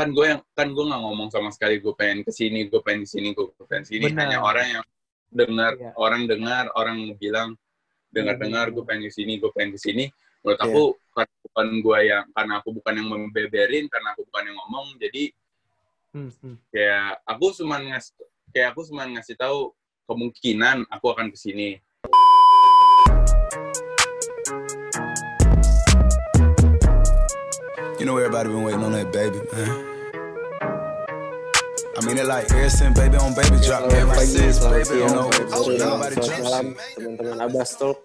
kan gue yang kan gue nggak ngomong sama sekali gue pengen ke sini gue pengen ke sini gue pengen ke sini Benar. hanya orang yang dengar Iya. orang dengar orang bilang dengar dengar gue pengen ke sini gue pengen ke sini menurut Iya. aku karena bukan gue yang karena aku bukan yang membeberin karena aku bukan yang ngomong jadi Hmm, hmm. kayak aku cuma ngasih kayak aku cuma ngasih tahu kemungkinan aku akan ke sini You know everybody been waiting on that baby, man. I mean it like ever since baby on baby drop. Selamat Ever pagi, since selamat baby siang, on nobody selamat drop malam, teman-teman Abbas Talk.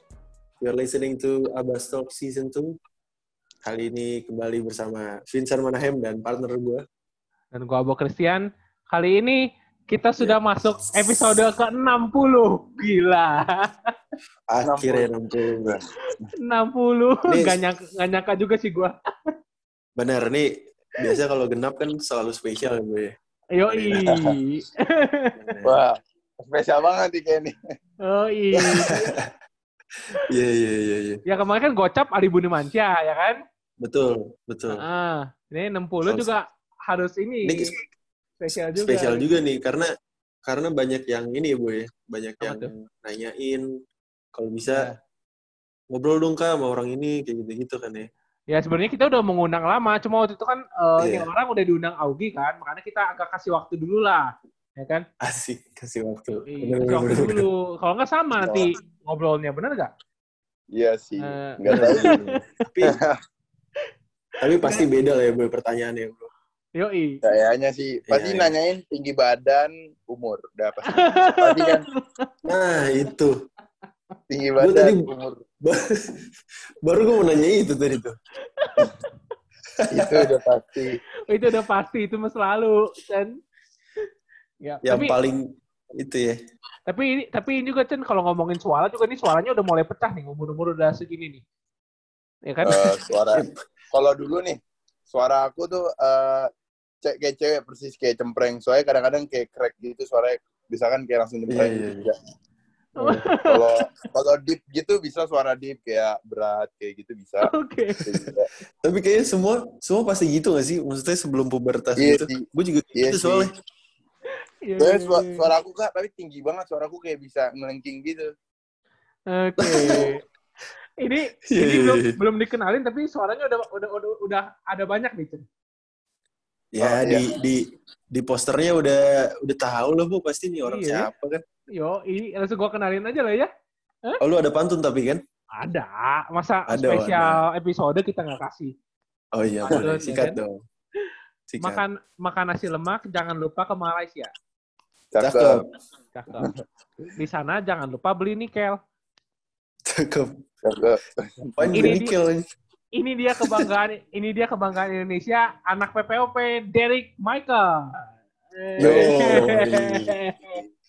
You're listening to Abbas Talk Season 2. Kali ini kembali bersama Vincent Manahem dan partner gue. Dan gua Abo Christian. Kali ini kita sudah masuk episode ke-60. Gila. Akhirnya 60. 60. Ini- Gak nyangka, gak nyangka juga sih gua. Bener, nih biasa kalau genap kan selalu spesial ya gue. Yoi. Wah, spesial banget nih kayak ini. Yoi. Iya, iya, iya. iya. Ya kemarin kan gocap Ali Buni Mansyah, ya kan? Betul, betul. Ah, ini 60 Harus- juga harus ini. Ini spesial juga. spesial juga nih, karena karena banyak yang ini ya, Bu ya. Banyak Apa yang tuh? nanyain, kalau Ya. bisa ngobrol dong Kak sama orang ini, kayak gitu-gitu kan ya. Ya sebenarnya kita udah mengundang lama, cuma waktu itu kan eh, ini Iya. orang udah diundang Augie kan, makanya kita agak kasih waktu dulu lah, ya kan? Asik, kasih waktu. Iya, kasih waktu dulu. Kalau nggak sama nanti ngobrolnya, bener nggak? Iya sih. Nggak tahu. tapi tapi pasti beda lah ya bro pertanyaannya bro Yoi. Kayaknya sih pasti Iya, iya. nanyain tinggi badan, umur. Udah pasti. pasti kan nah itu tinggi Gua badan, tadi- umur. Ba- baru gue mau nanya itu tadi tuh Itu udah pasti. itu udah pasti itu mas selalu kan. Ya, yang tapi paling itu ya tapi ini tapi ini juga Chen kalau ngomongin suara juga nih suaranya udah mulai pecah nih umur-umur udah segini nih. Ya kan? Eh, suara. Kalau dulu nih, suara aku tuh eh cek kayak cewek persis kayak cempreng. Soalnya kadang-kadang kayak crack gitu suaranya. Bisa kan kayak langsung cempreng. Iya, iya, gitu. Kalau kalau deep gitu bisa suara deep kayak berat kayak gitu bisa. Oke. Kayak gitu. tapi kayaknya semua semua pasti gitu gak sih maksudnya sebelum pubertas Iya gitu gue juga Iya gitu soalnya Iya, Soalnya iya, suara, iya. suara aku kak, tapi tinggi banget. Suara aku kayak bisa ngelengking gitu. Oke. ini Iya, ini iya, belum iya. belum dikenalin tapi suaranya udah udah udah, udah ada banyak nih Chen. Ya Oh, di iya. di di posternya udah udah tahu lah bu pasti nih orang Iya. siapa kan Yo, ini langsung gua kenalin aja lah ya. oh lu ada pantun tapi kan Ada, masa Ada, spesial episode kita nggak kasih. oh iya Pantun, boleh ya sikat kan? dong sikat Makan makan nasi lemak jangan lupa ke Malaysia. cakep Cakep. Di sana jangan lupa beli nikel. cakep Cakep. Ini gue di- nikel ini. Dia kebanggaan ini dia kebanggaan Indonesia, anak PPOP Derek Michael. Yo.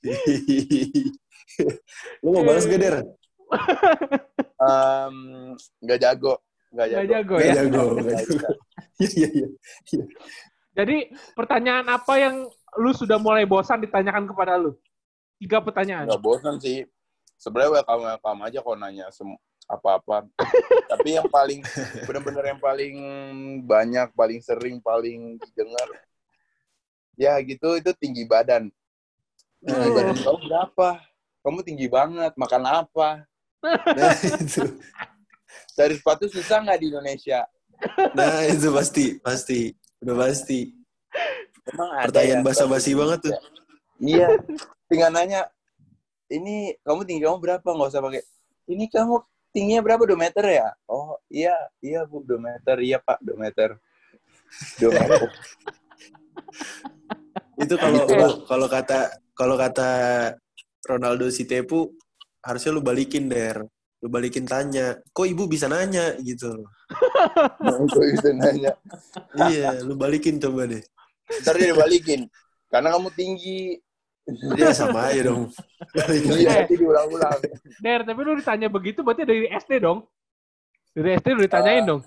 lu mau balas gak der Em, nggak jago. Nggak jago. ya. jago, Nggak nggak jago. Iya iya iya. Jadi pertanyaan apa yang lu sudah mulai bosan ditanyakan kepada lu? Tiga pertanyaan. Nggak bosan sih. Sebenarnya welcome welcome aja kalau nanya apa-apa. Tapi yang paling benar-benar yang paling banyak, paling sering, paling didengar, ya gitu itu tinggi badan. Tinggi Oh. badan kamu berapa? Kamu tinggi banget. Makan apa? Nah itu, Dari sepatu susah nggak di Indonesia? nah itu pasti, pasti, udah pasti. Emang ada Pertanyaan ya basa-basi banget tuh. Iya, tinggal nanya, ini kamu tinggi kamu berapa? Nggak usah pakai, ini kamu tingginya berapa? 2 meter ya? Oh iya, iya bu, 2 meter. Iya pak, 2 meter. 2 meter. Itu kalau Gitu lah. kalau kata kalau kata Ronaldo Sitepu harusnya lu balikin der, lu balikin tanya, kok ibu bisa nanya gitu. Itu bisa nanya. iya, lu balikin coba deh. Ntar dia dibalikin. Karena kamu tinggi. Ya sama aja dong. Iya, nanti diulang-ulang. Der, tapi lu ditanya begitu berarti dari SD dong? Dari SD lu ditanyain Ah. dong?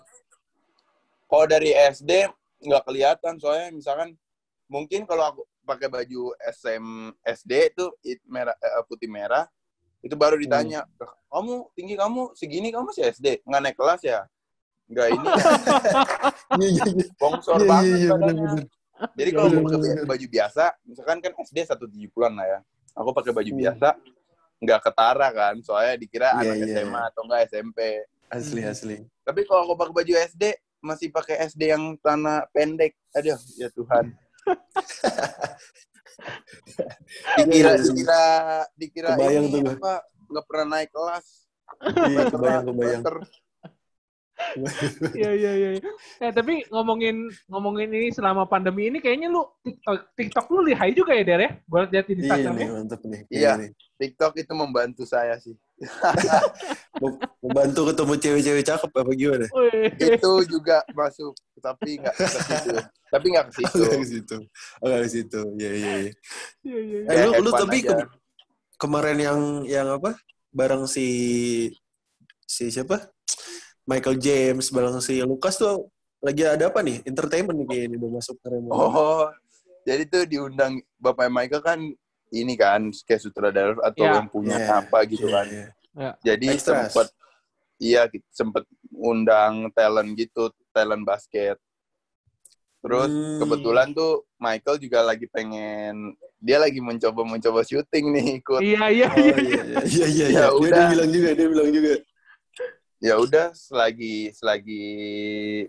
Kalau dari SD, nggak kelihatan. Soalnya misalkan, mungkin kalau aku pakai baju SM, SD itu it- merah, eh, putih merah, itu baru ditanya, kamu tinggi kamu segini kamu sih SD nggak naik kelas ya nggak ini Iya iya iya. bongsor Iya iya banget iya. Jadi kalau gue pakai bi- baju biasa, misalkan kan SD 170-an lah ya. Aku pakai baju Hmm. biasa, nggak ketara kan, soalnya dikira Iya, anak iya, SMA atau enggak SMP. Asli Hmm. asli. Tapi kalau aku pakai baju SD, masih pakai SD yang tanah pendek. Aduh, ya Tuhan. dikira, Iya, dikira, dikira Kebayang ini tuh apa? Nggak pernah naik kelas. Iya, kebayang kebayang. Iya iya iya. Eh tapi ngomongin ngomongin ini selama pandemi ini kayaknya lu TikTok TikTok lu lihai juga ya Der ya? Gue lihat di Iya Instagram nih mantep nih. Iya. nih. TikTok itu membantu saya sih. Membantu ketemu cewek-cewek cakep apa gimana? Itu juga masuk, tapi nggak ke situ. Tapi nggak ke situ. Nggak ke situ. Oh, nggak ke situ. Iya iya iya. Iya iya. Eh, Ya, lu, lu tapi ke- kemarin yang yang apa? Bareng si si siapa? Michael James, bareng si Lucas tuh lagi ada apa nih? Entertainment nih kayaknya udah masuk ke Remo. Oh, jadi tuh diundang Bapak Michael kan ini kan kayak sutradara atau Iya. yang punya Iya, apa gitu Iya, kan. iya. Jadi sempet iya sempet undang talent gitu, talent basket. Terus Hmm. kebetulan tuh Michael juga lagi pengen dia lagi mencoba mencoba syuting nih ikut. Iya iya Oh, iya. iya, iya, iya, iya. Ya dia bilang juga, dia bilang juga. Ya udah selagi selagi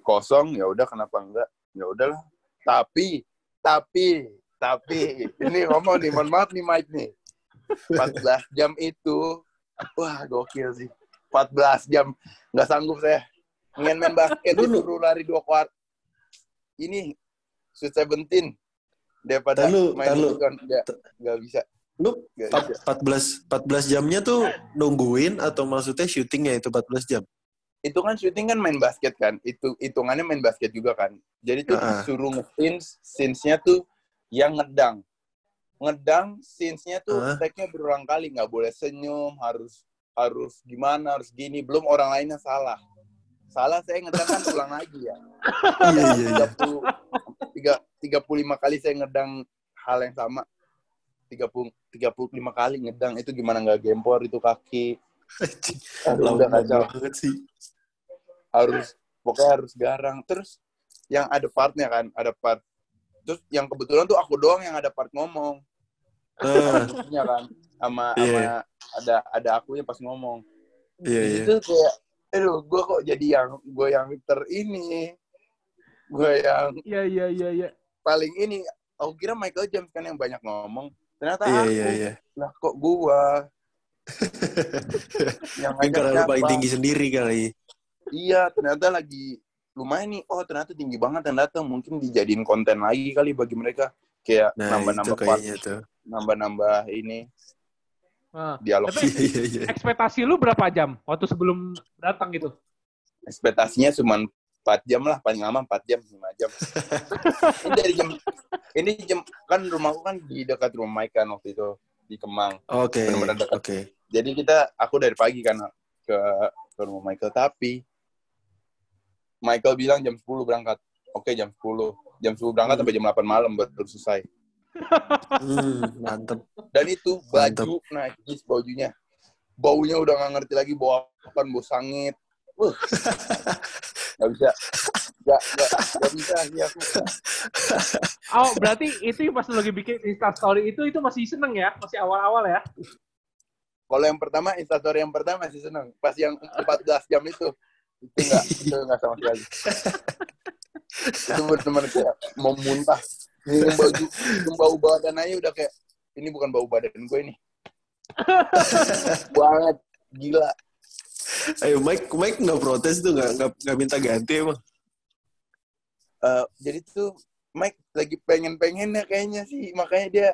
kosong ya udah kenapa enggak? Ya udahlah. Tapi tapi tapi ini ngomong nih, mohon maaf nih Mike nih. 14 jam itu wah gokil sih. 14 jam nggak sanggup saya. Ingin main basket Lu- lu- disuruh lari dua kuart. Ini Sweet Seventeen daripada Tahu, main tahu. itu kan nggak nggak bisa. Lu Nggak empat- bisa. 14 14 jamnya tuh nungguin atau maksudnya syutingnya itu 14 jam? itu kan syuting kan main basket kan itu hitungannya main basket juga kan jadi tuh Ah. disuruh nge-scenes scenes-nya tuh yang ngedang ngedang scenes-nya tuh Ah. take-nya berulang kali nggak boleh senyum harus harus gimana harus gini belum orang lainnya salah salah saya ngedang kan ulang lagi ya iya iya iya. 30 tiga tiga puluh lima kali saya ngedang hal yang sama 30 35 kali ngedang itu gimana nggak gempor itu kaki. Aduh, udah kacau banget sih. harus pokoknya harus garang. Terus yang ada partnya kan ada part. Terus yang kebetulan tuh aku doang yang ada part ngomong. Ah, ya kan sama Iya. sama ada ada akunya pas ngomong. Iya iya. itu kayak aduh gue kok jadi yang gue yang ter ini. Gue yang Iya iya iya iya. paling ini aku kira Michael James kan yang banyak ngomong ternyata Iya aku iya iya. lah kok gua yang Mungkin ngajak karena lu siapa? paling tinggi sendiri kali. Iya, ternyata lagi lumayan nih. Oh, ternyata tinggi banget yang datang. Mungkin dijadiin konten lagi kali bagi mereka. Kayak Nah, nambah-nambah part, kayaknya tuh. nambah-nambah ini Nah, dialog. Tapi- Iya iya iya. ekspektasi lu berapa jam waktu sebelum datang gitu? Ekspektasinya cuma 4 jam lah, paling lama 4 jam, 5 jam. ini dari jam ini jam kan rumahku kan di dekat rumah Mike kan waktu itu di Kemang. Oke. Dekat. Oke. Jadi kita aku dari pagi kan ke ke rumah Michael tapi Michael bilang jam 10 berangkat. Oke, jam 10. Jam 10 berangkat sampai jam 8 malam baru selesai. Hmm, mantep. Dan itu baju najis bajunya. Baunya udah nggak ngerti lagi bau apa, bau sangit. Wuh. Gak bisa. Gak, gak, gak bisa sih aku. Oh, berarti itu pas lagi bikin Insta story itu itu masih seneng ya? Masih awal-awal ya? Kalau yang pertama, instastory yang pertama masih seneng. Pas yang 14 jam itu, itu enggak, itu enggak sama sekali. itu benar-benar kayak mau muntah. Ini baju, ini bau badan aja udah kayak, ini bukan bau badan gue ini. Banget, gila. Ayo Mike, Mike nggak protes tuh nggak nggak minta ganti emang. Eh, jadi tuh Mike lagi pengen-pengennya kayaknya sih, makanya dia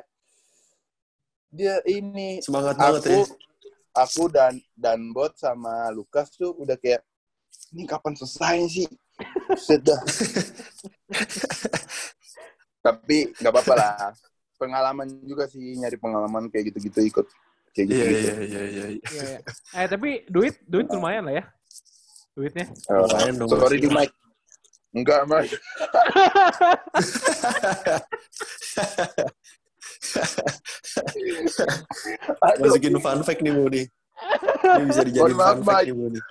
dia ini Semangat banget ya. aku aku dan dan bot sama Lukas tuh udah kayak ini kapan selesai sih sudah tapi nggak apa-apa lah pengalaman juga sih nyari pengalaman kayak gitu-gitu ikut kayak Iya gitu-gitu iya iya iya. iya. Iya, iya. Eh, tapi duit duit lumayan lah ya. Duitnya. Eh, Lumayan dong, sorry di mic enggak mas Masukin fun fact nih Bu nih. Ini bisa dijadiin fun fact Mike. nih Bu nih.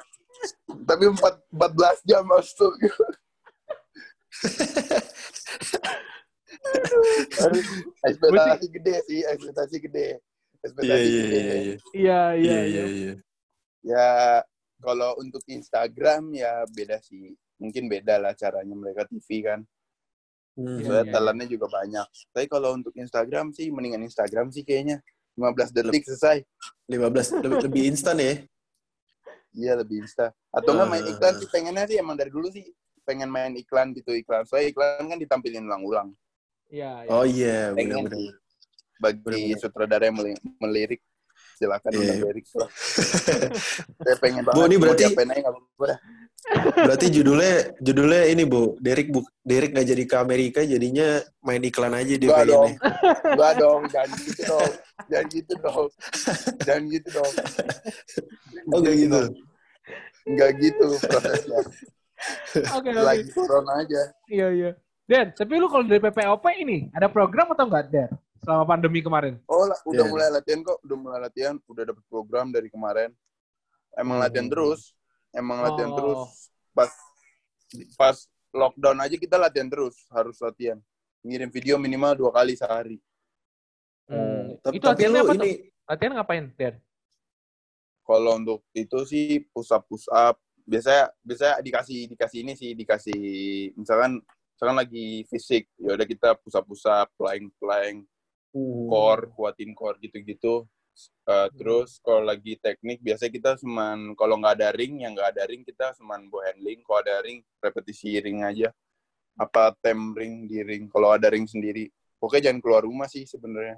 tapi empat 14 jam Aduh, ekspektasi gede sih, ekspektasi gede. Ekspektasi Iya iya iya iya. Iya, iya, Iya iya. iya iya. Ya kalau untuk Instagram ya beda sih. Mungkin beda lah caranya mereka TV kan. Hmm. Iya, Soalnya iya. talentnya juga banyak. Tapi kalau untuk Instagram sih mendingan Instagram sih kayaknya. 15 detik selesai. 15 lebih, lebih instan ya. Iya lebih insta. Atau nggak main Ah. iklan sih pengennya sih emang dari dulu sih pengen main iklan gitu iklan. Soalnya iklan kan ditampilin ulang-ulang. Iya, iya. Oh iya, Pengen benar-benar. Bagi Bener-bener. sutradara yang meli- melirik silakan Iya. undang Derek lah. Saya pengen banget. Bu, ini berarti- aja dah. Berarti judulnya judulnya ini Bu, Derek bu, Derek nggak jadi ke Amerika jadinya main iklan aja dia Enggak dong. Enggak dong, jangan gitu dong. Jangan gitu dong. Jangan gitu dong. Oh kayak gitu. Enggak gitu prosesnya. Oke, oke. Lagi corona aja. Iya, iya. Den, tapi lu kalau dari PPOP ini ada program atau enggak, Den? Selama pandemi kemarin. Oh, lah, udah Iya. mulai latihan kok, udah mulai latihan, udah dapet program dari kemarin. Emang Hmm. latihan terus, emang latihan Oh. terus. Pas pas lockdown aja kita latihan terus, harus latihan. Ngirim video minimal dua kali sehari. Hmm. Tapi, Itu tapi latihannya lu apa ini tuh? Latihan ngapain, Den? Kalau untuk itu sih push up push up. Biasanya biasanya dikasih dikasih ini sih, dikasih misalkan misalkan lagi fisik, ya udah kita push up push up, plank plank, Hmm. core, kuatin core gitu-gitu. Uh, terus kalau lagi teknik biasanya kita cuman kalau nggak ada ring yang nggak ada ring kita cuman bow handling kalau ada ring repetisi ring aja apa tem ring di ring kalau ada ring sendiri pokoknya jangan keluar rumah sih sebenarnya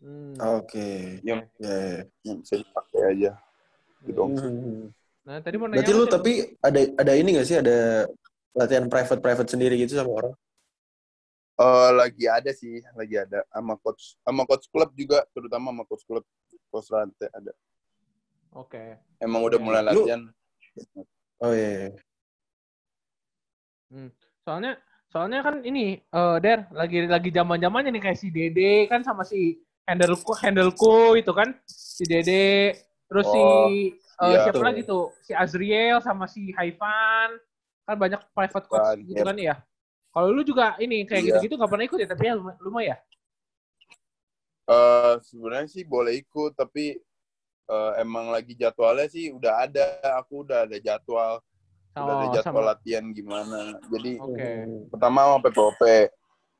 Hmm. Oke. yang, Ya, ya. yang bisa dipakai aja gitu dong Hmm. Nah, tadi mau nanya Berarti lu tapi ada ada ini gak sih ada latihan private private sendiri gitu sama orang? Eh, lagi ada sih lagi ada sama coach sama coach klub juga terutama sama coach klub coach rantai ada Oke. emang udah Oke. mulai Lu- latihan Oh iya. iya. Soalnya soalnya kan ini eh Der lagi lagi zaman-zamannya nih kayak si Dede kan sama si Handleku Handleku itu kan si Dede terus si Oh, eh, iya. siapa lagi tuh si Azriel sama si Haifan kan banyak private coach Banyak. gitu kan ya. Kalau lu juga ini kayak Iya. gitu-gitu nggak pernah ikut ya tapi ya lum- lumayan. Eh sebenarnya sih boleh ikut tapi eh, emang lagi jadwalnya sih udah ada aku udah ada jadwal udah ada Oh, jadwal sama. latihan gimana jadi. Hmm. pertama sama PPOP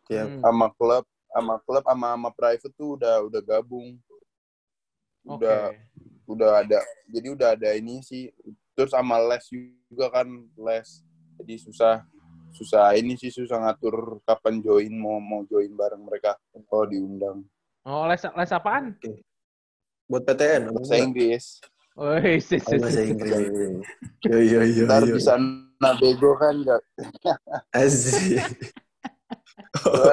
Ya. Hmm. sama klub sama klub sama sama private tuh udah udah gabung udah udah ada jadi udah ada ini sih terus sama les juga kan les jadi susah susah ini sih susah ngatur kapan join mau mau join bareng mereka kalau diundang Oh, les les apaan? Buat PTN. apa bahasa enggak? Inggris Woi, sis, Oh, sis, bahasa. Inggris. Iya iya iya. ntar iya. di sana bego kan nggak Asik.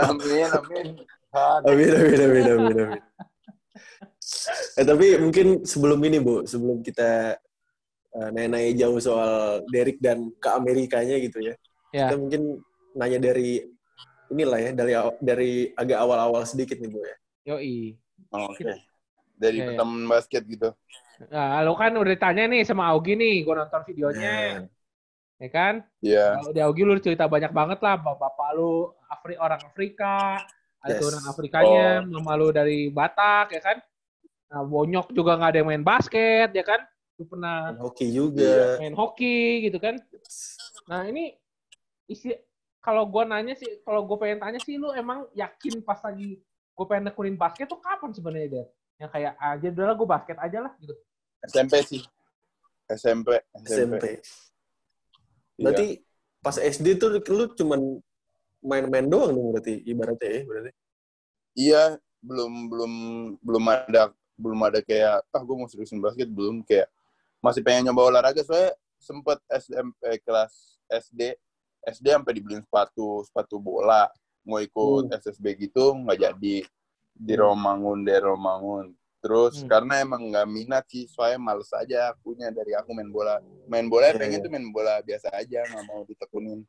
amin amin Amin, amin, amin, amin, amin. Eh, tapi mungkin sebelum ini, Bu, sebelum kita uh, nanya-nanya jauh soal Derek dan ke Amerikanya gitu ya. Ya. Kita mungkin nanya dari inilah ya, dari dari agak awal-awal sedikit nih, Bu ya. Yoi. oke dari Iya, iya. teman basket gitu Nah, lo kan udah ditanya nih sama Augie nih, gue nonton videonya, ya kan? ya Kalau di Augie lu cerita banyak banget lah, bapak lu Afri orang Afrika, ada Yes. turunan Afrikanya, Oh. mama lu dari Batak, ya kan? Nah, Bonyok juga nggak ada yang main basket, ya kan? Lu pernah Dan Hoki juga. main hoki gitu kan? Nah ini isi kalau gue nanya sih, kalau gue pengen tanya sih, lu emang yakin pas lagi gue pengen nekunin basket tuh kapan sebenarnya dia? Yang kayak aja udah lah gue basket aja lah gitu. SMP sih SMP SMP, SMP. Iya. Berarti pas SD tuh lu cuman main-main doang dong berarti ibaratnya ya berarti. iya belum belum belum ada belum ada kayak ah gue mau seriusin basket belum kayak masih pengen nyoba olahraga soalnya sempet SMP kelas SD SD sampai dibeliin sepatu sepatu bola. Mau ikut SSB gitu nggak jadi. Di Hmm. Romangun di Romangun. Terus Hmm. karena emang nggak minat sih soalnya males aja akunya dari aku main bola. Main bola Iya, pengen iya. tuh main bola biasa aja nggak mau ditekunin.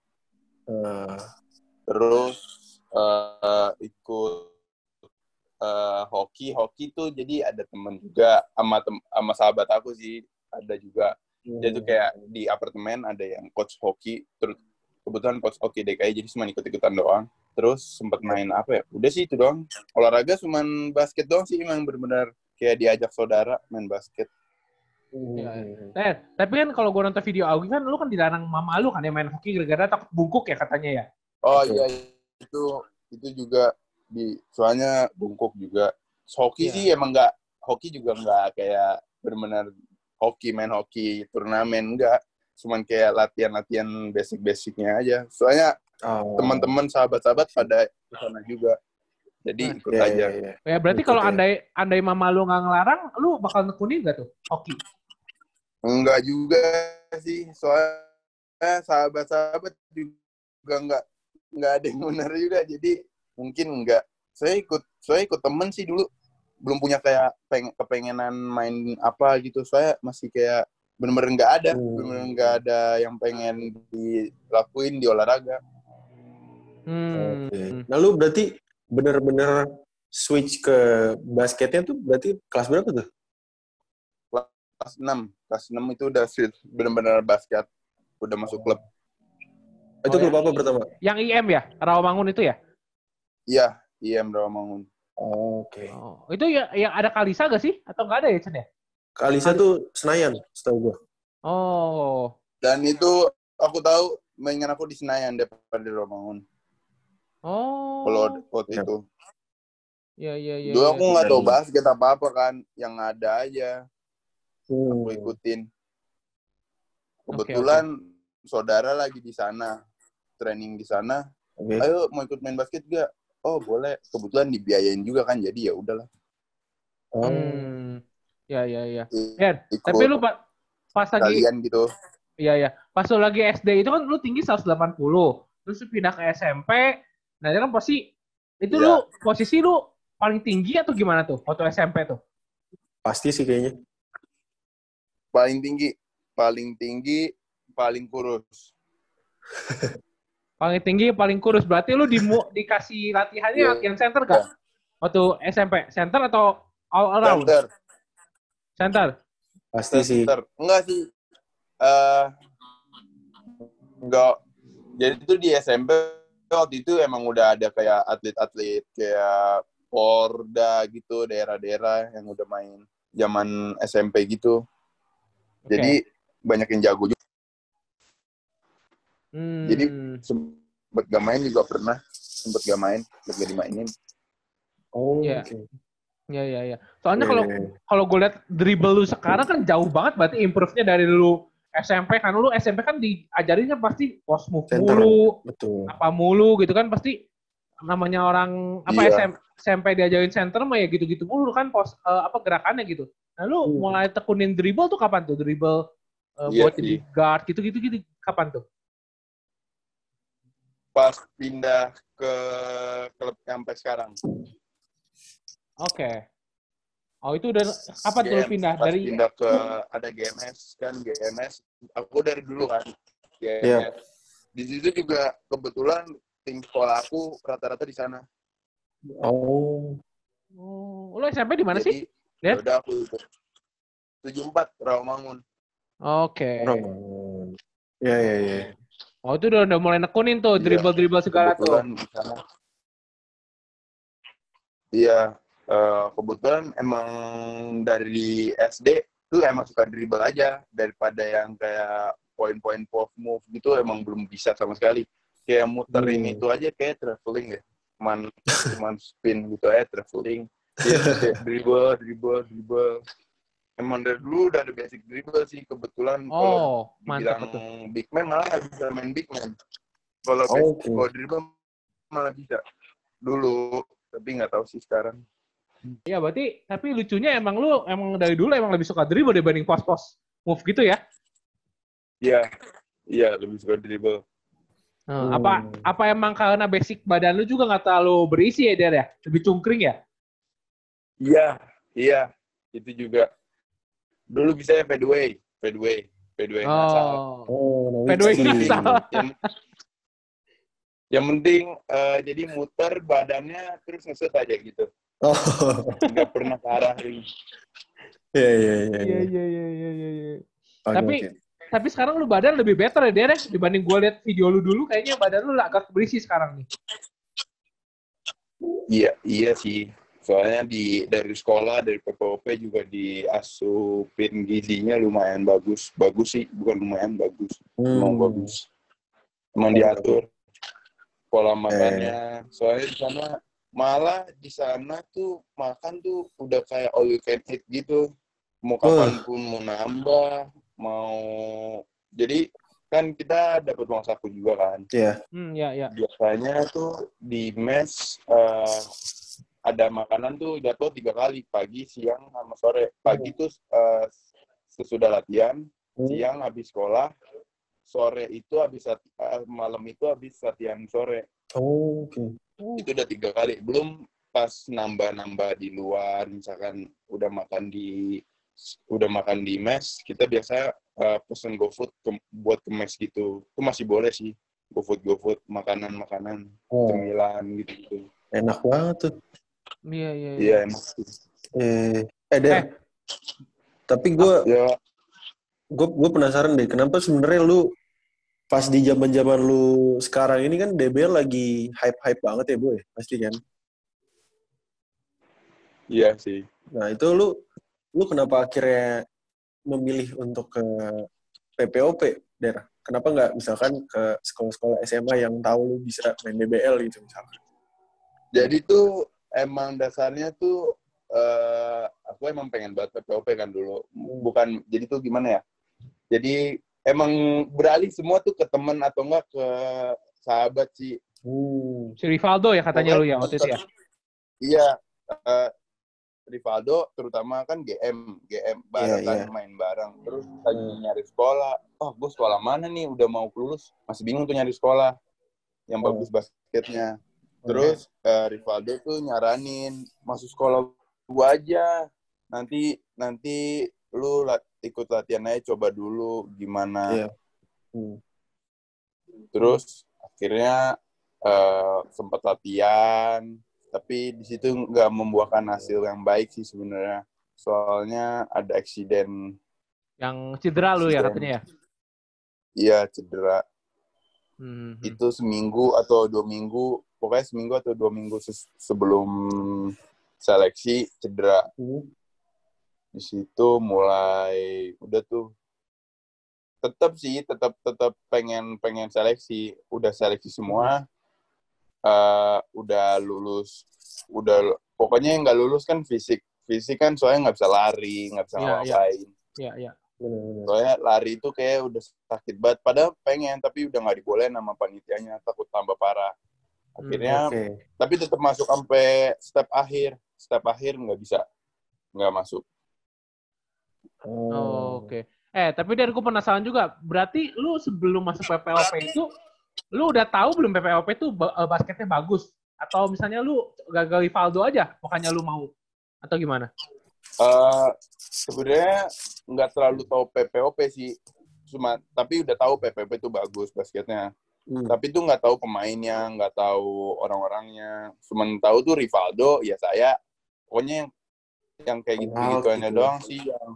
Eh, terus eh, ikut eh, hoki. Hoki tuh jadi ada temen juga sama tem sama sahabat aku sih. Ada juga. Dia tuh kayak di apartemen ada yang coach hoki. Terus kebetulan coach hoki DKI jadi cuma ikut ikutan doang. Terus sempat main apa ya? Udah sih itu doang. Olahraga cuman basket doang sih emang benar-benar kayak diajak saudara main basket. Iya, Eh, tapi kan kalau gue nonton video Augie kan lu kan dilarang mama lu kan yang main hoki gara-gara takut bungkuk ya katanya ya. oh iya itu itu juga di soalnya bungkuk juga. Hoki Iya. sih emang nggak hoki juga nggak kayak benar-benar hoki main hoki turnamen enggak cuman kayak latihan-latihan basic-basicnya aja soalnya Oh. teman-teman sahabat-sahabat pada sana juga jadi ikut Iya, aja iya, iya. Ya berarti kalau ya. andai andai mama lu nggak ngelarang, lu bakal nekunin gak tuh hoki? Enggak juga sih, soalnya sahabat-sahabat juga enggak enggak ada yang benar juga, jadi mungkin enggak. Saya ikut saya ikut temen sih dulu, belum punya kayak peng, kepengenan main apa gitu. Saya masih kayak bener-bener enggak ada, Hmm. bener-bener enggak ada yang pengen dilakuin di olahraga. Hmm. Oke. Nah lu berarti bener-bener switch ke basketnya tuh berarti kelas berapa tuh? Kelas 6, kelas 6 itu udah sih bener-bener basket, udah masuk klub. Itu Oh, klub ya. apa pertama? Yang IM ya, Rawamangun itu ya? Iya, IM Rawamangun. Oke. Oh, itu ya yang ada Kalisa gak sih? Atau nggak ada ya Chen ya? Kalisa tuh Senayan, setahu gua. Oh, Dan itu aku tahu mainan aku di Senayan daripada di Rawamangun. oh. Kalau waktu Ya. itu. ya ya ya. Dulu ya. aku nggak tahu basket apa apa kan, yang ada aja Hmm. aku ikutin. Kebetulan saudara lagi di sana, training di sana. Oke. Ayo mau ikut main basket gak? Oh boleh. Kebetulan dibiayain juga kan, jadi ya udahlah. Oh. Hmm. Ya ya ya. I- Ya, Ikut tapi lu pa- pas lagi kalian gitu. Iya ya. Pas lu lagi SD itu kan lu tinggi 180. Terus lu pindah ke SMP. Nah, itu kan pasti itu Iya. lu posisi lu paling tinggi atau gimana tuh waktu SMP tuh? Pasti sih kayaknya. Paling tinggi, paling tinggi, paling kurus. Paling tinggi, paling kurus. Berarti lu di dikasih latihannya Iya. latihan center gak? Waktu SMP, center atau all around? Center, Center. Pasti sih. center. Enggak sih. Eh enggak. Jadi itu di SMP waktu itu emang udah ada kayak atlet-atlet kayak Porda gitu, daerah-daerah yang udah main zaman SMP gitu. Oke. Jadi banyak yang jago juga. Hmm. jadi- Sempet gak main juga pernah. Sempet gak main, sempet gak dimainin. Oh, Iya. oke. Ya ya ya. Soalnya Iya, kalau iya, iya. kalau gue liat dribble lu sekarang kan jauh banget berarti improve-nya dari lu SMP kan lu SMP kan diajarinnya pasti post move Center. mulu, betul. apa mulu gitu kan pasti namanya orang apa Iya. SM, SMP diajarin center mah ya gitu-gitu mulu kan pos eh, apa gerakannya gitu. Nah lu Hmm. mulai tekunin dribble tuh kapan tuh? Dribble eh, Iya buat jadi guard gitu-gitu gitu kapan tuh? Pas pindah ke klub sampai sekarang. Oke. Oh itu udah kapan tuh pindah pas dari pindah ke ada GMS kan GMS aku dari dulu kan GMS Iya. di situ juga kebetulan tim sekolah aku rata-rata di sana Oh. Oh, lu SMP di mana sih? Ya. udah aku tujuh empat Rawamangun Oke. Roman. Iya, iya, iya. Oh itu udah, udah mulai nekunin tuh Iya, dribble-dribble segala tuh. kebetulan di sana iya eh, kebetulan emang dari SD tuh emang suka dribble aja. Daripada yang kayak poin-poin post move gitu emang belum bisa sama sekali. Kayak muterin Hmm. itu aja kayak traveling ya. Cuman cuman spin gitu aja traveling. Iya, kayak dribble dribble dribble. Emang dari dulu udah ada basic dribble sih kebetulan kalau Oh, mantap dibilang big man malah bisa main big man. Kalau Oh, oke. kalau dribble malah bisa. Dulu tapi nggak tahu sih sekarang Iya berarti tapi lucunya emang lu emang dari dulu emang lebih suka dribble dibanding pos-pos move gitu ya? iya iya lebih suka dribble Hmm. Apa apa emang karena basic badan lu juga nggak terlalu berisi ya Der ya? Lebih cungkring ya? iya iya itu juga dulu bisa ya fadeaway fadeaway fadeaway ngasal. Oh. Oh, Fadeaway ngasal. yang, yang penting eh, jadi muter badannya terus ngeset aja gitu Oh. nggak pernah ke arah ring Iya, iya, iya. Iya iya. iya iya iya iya. Oke, Tapi- oke. Tapi sekarang lu badan lebih better ya Der ya? Dibanding gua liat video lu dulu kayaknya badan lu agak berisi sekarang nih. Iya, iya sih. Soalnya di dari sekolah dari PPOP juga diasupin gizinya lumayan bagus. Bagus sih, bukan lumayan bagus. Emang Hmm. bagus. Emang diatur pola makannya. Soalnya di sana malah di sana tuh makan tuh udah kayak all you can eat gitu. Mau kapan pun mau nambah, mau jadi kan kita dapat uang saku juga kan. Iya. Hmm, ya, ya. biasanya tuh di mes eh, ada makanan tuh jatuh tiga kali pagi siang sama sore pagi tuh eh, sesudah latihan Hmm. siang habis sekolah sore itu habis eh, malam itu habis latihan sore Oh, oke. Itu udah tiga kali belum pas nambah-nambah di luar misalkan udah makan di udah makan di mes kita biasa eh, pesen GoFood ke- buat ke mes gitu itu masih boleh sih GoFood GoFood makanan-makanan Oh, cemilan gitu gitu enak banget tuh. Iya, iya, iya. iya enak sih Eh, eh Der. Eh. Tapi gue ya gue gue penasaran deh, kenapa sebenarnya lu pas di zaman zaman lu sekarang ini kan DBL lagi hype hype banget ya boy, pasti kan. iya sih Nah itu lu lu kenapa akhirnya memilih untuk ke PPOP, Der? Kenapa nggak misalkan ke sekolah-sekolah SMA yang tahu lu bisa main DBL gitu misalkan? jadi tuh emang dasarnya tuh eh aku emang pengen banget PPOP kan dulu bukan jadi tuh gimana ya jadi emang beralih semua tuh ke temen atau enggak ke sahabat sih Hmm. Si Rivaldo ya katanya lu ya waktu itu ya. Iya, eh, Rivaldo terutama kan GM, GM bareng Iya, kan iya. main bareng. Terus lagi nyari sekolah. Oh, gue sekolah mana nih? Udah mau lulus, masih bingung tuh nyari sekolah yang Oh. bagus basketnya. Terus eh, Rivaldo tuh nyaranin masuk sekolah gua aja. Nanti nanti lu lat- ikut latihan aja coba dulu gimana. Iya. Hmm. Terus akhirnya eh, sempat latihan, tapi di situ nggak membuahkan hasil yang baik sih sebenarnya. Soalnya ada eksiden, Yang cedera lu ya katanya ya. iya cedera. Hmm. Itu seminggu atau dua minggu, pokoknya seminggu atau dua minggu ses- sebelum seleksi cedera. Hmm. Di situ mulai udah tuh tetap sih tetap tetap pengen pengen seleksi. Udah seleksi semua. Eh udah lulus udah pokoknya yang nggak lulus kan fisik. Fisik kan soalnya nggak bisa lari nggak bisa Iya, iya. ngapain. Iya, iya. Bener-bener. soalnya lari itu kayak udah sakit banget. Padahal pengen tapi udah nggak dibolehin sama panitianya. Takut tambah parah. Akhirnya Oke. tapi tetap masuk sampai step akhir. Step akhir nggak bisa nggak masuk Oh. Oh, Oke. Eh, tapi dari gue penasaran juga. Berarti lu sebelum masuk PPOP itu, lu udah tahu belum PPOP itu eh, basketnya bagus? Atau misalnya lu gagal Rivaldo aja, makanya lu mau? Atau gimana? Eh sebenarnya nggak terlalu tahu PPOP sih cuma tapi udah tahu PPOP itu bagus basketnya Hmm. tapi tuh nggak tahu pemainnya nggak tahu orang-orangnya cuma tahu tuh Rivaldo ya saya pokoknya yang yang kayak gitu Kenal gituannya gitu. doang sih yang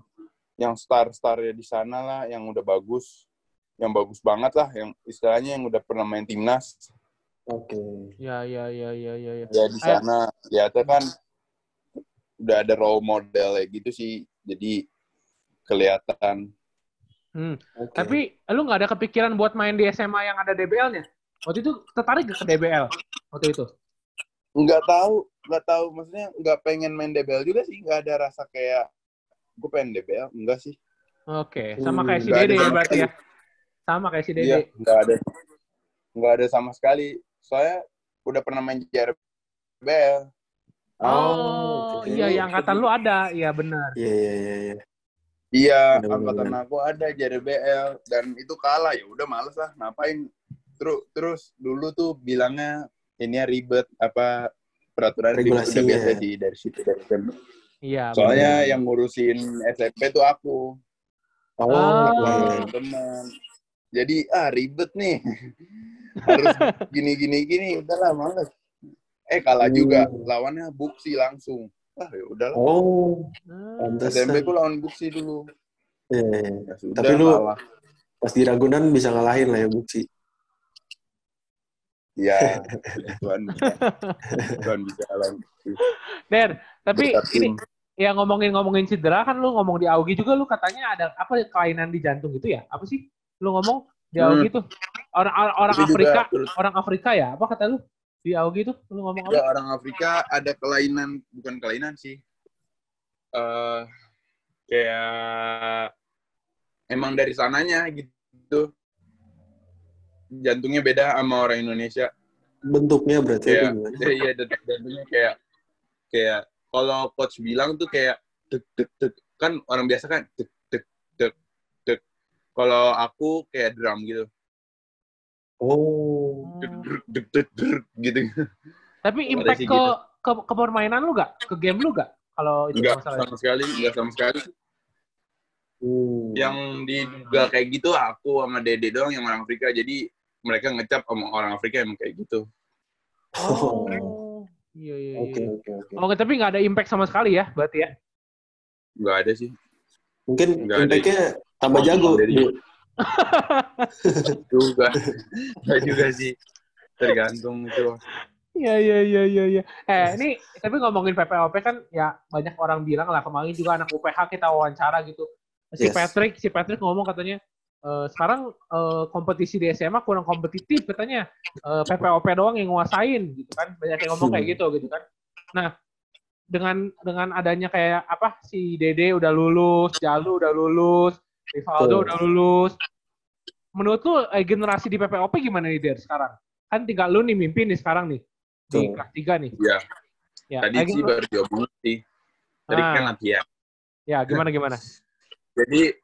yang star starnya di sana lah yang udah bagus yang bagus banget lah yang istilahnya yang udah pernah main timnas Oke. Ya, ya, ya, ya, ya. ya. ya di Eh. sana ya itu kan udah ada role model kayak gitu sih jadi kelihatan Hmm. Oke. Tapi lu nggak ada kepikiran buat main di SMA yang ada DBL-nya? Waktu itu tertarik gak ke DBL? Waktu itu? nggak tahu nggak tahu maksudnya nggak pengen main DBL juga sih nggak ada rasa kayak gue pengen DBL enggak sih Oke, sama Hmm, kayak si Dede ya sama berarti ya? Sama kayak si Dede. iya nggak ada nggak ada sama sekali soalnya udah pernah main JRBL Oh, oke. iya, yang angkatan lu ada. Iya, benar. Iya, iya, iya, iya. iya angkatan aku ada JRBL dan itu kalah ya udah males lah ngapain terus terus dulu tuh bilangnya ini ya ribet apa peraturan ribet udah biasa sih dari situ dari SMP. Iya, soalnya bener. yang ngurusin SMP tuh aku Oh, Ah. oke. teman jadi ah ribet nih harus gini gini gini udahlah males eh kalah Hmm. juga lawannya buksi langsung ah ya udahlah Oh, Ah, pantesan. SMP ku lawan buksi dulu Iya, iya, iya. ya sudah Tapi lu- kalah Pas di Ragunan bisa ngalahin lah ya Buksi. Ya, Tuhan bisa. Tuhan bisa lah. Der, tapi ini. Ya ngomongin-ngomongin cedera kan lu ngomong di Augie juga lu katanya ada apa kelainan di jantung gitu ya? Apa sih? Lu ngomong di Hmm. Augie tuh orang orang, orang Afrika, terus- orang Afrika ya? Apa kata lu? Di Augie tuh lu ngomong Ya, apa? orang Afrika ada kelainan, bukan kelainan sih. eh kayak emang dari sananya gitu. Jantungnya beda sama orang Indonesia. Bentuknya berarti Iya, itu gimana? iya, iya, jantungnya kayak kayak kalau coach bilang tuh kayak tek tek tek kan orang biasa kan tek tek tek tek. Kalau aku kayak drum gitu. Oh. Dek, dek, dek, dek, gitu. Tapi impact ke, gitu. ke ke permainan lu gak? Ke game lu gak? Kalau itu Enggak masalah. sama sekali, enggak sama sekali. Hmm. yang diduga kayak gitu aku sama Dede doang yang orang Afrika jadi mereka ngecap sama orang Afrika emang kayak gitu Oh. Iya iya Oke iya. oke oke. Oh, tapi nggak ada impact sama sekali ya, berarti ya? nggak ada sih Mungkin Nggak ada. impact-nya tambah jago. Dari- Bu. juga nggak juga sih tergantung itu Iya iya iya iya iya. Eh ini tapi ngomongin PPOP kan ya banyak orang bilang lah kemarin juga anak UPH kita wawancara gitu. Si Yes. Patrick si Patrick ngomong katanya "Eh, sekarang eh, kompetisi di SMA kurang kompetitif katanya. Eh, PPOP doang yang nguasain gitu kan. Banyak yang ngomong kayak gitu gitu kan. Nah, dengan dengan adanya kayak apa si Dede udah lulus, Jalu udah lulus. Rivaldo udah lulus. Menurut lu eh, generasi di PPOP gimana nih Der sekarang? Kan tinggal lu nih mimpin nih sekarang nih di kelas 3 nih. ya Ya, tadi sih baru diomongin sih tadi Ah. kan latihan ya gimana gimana? jadi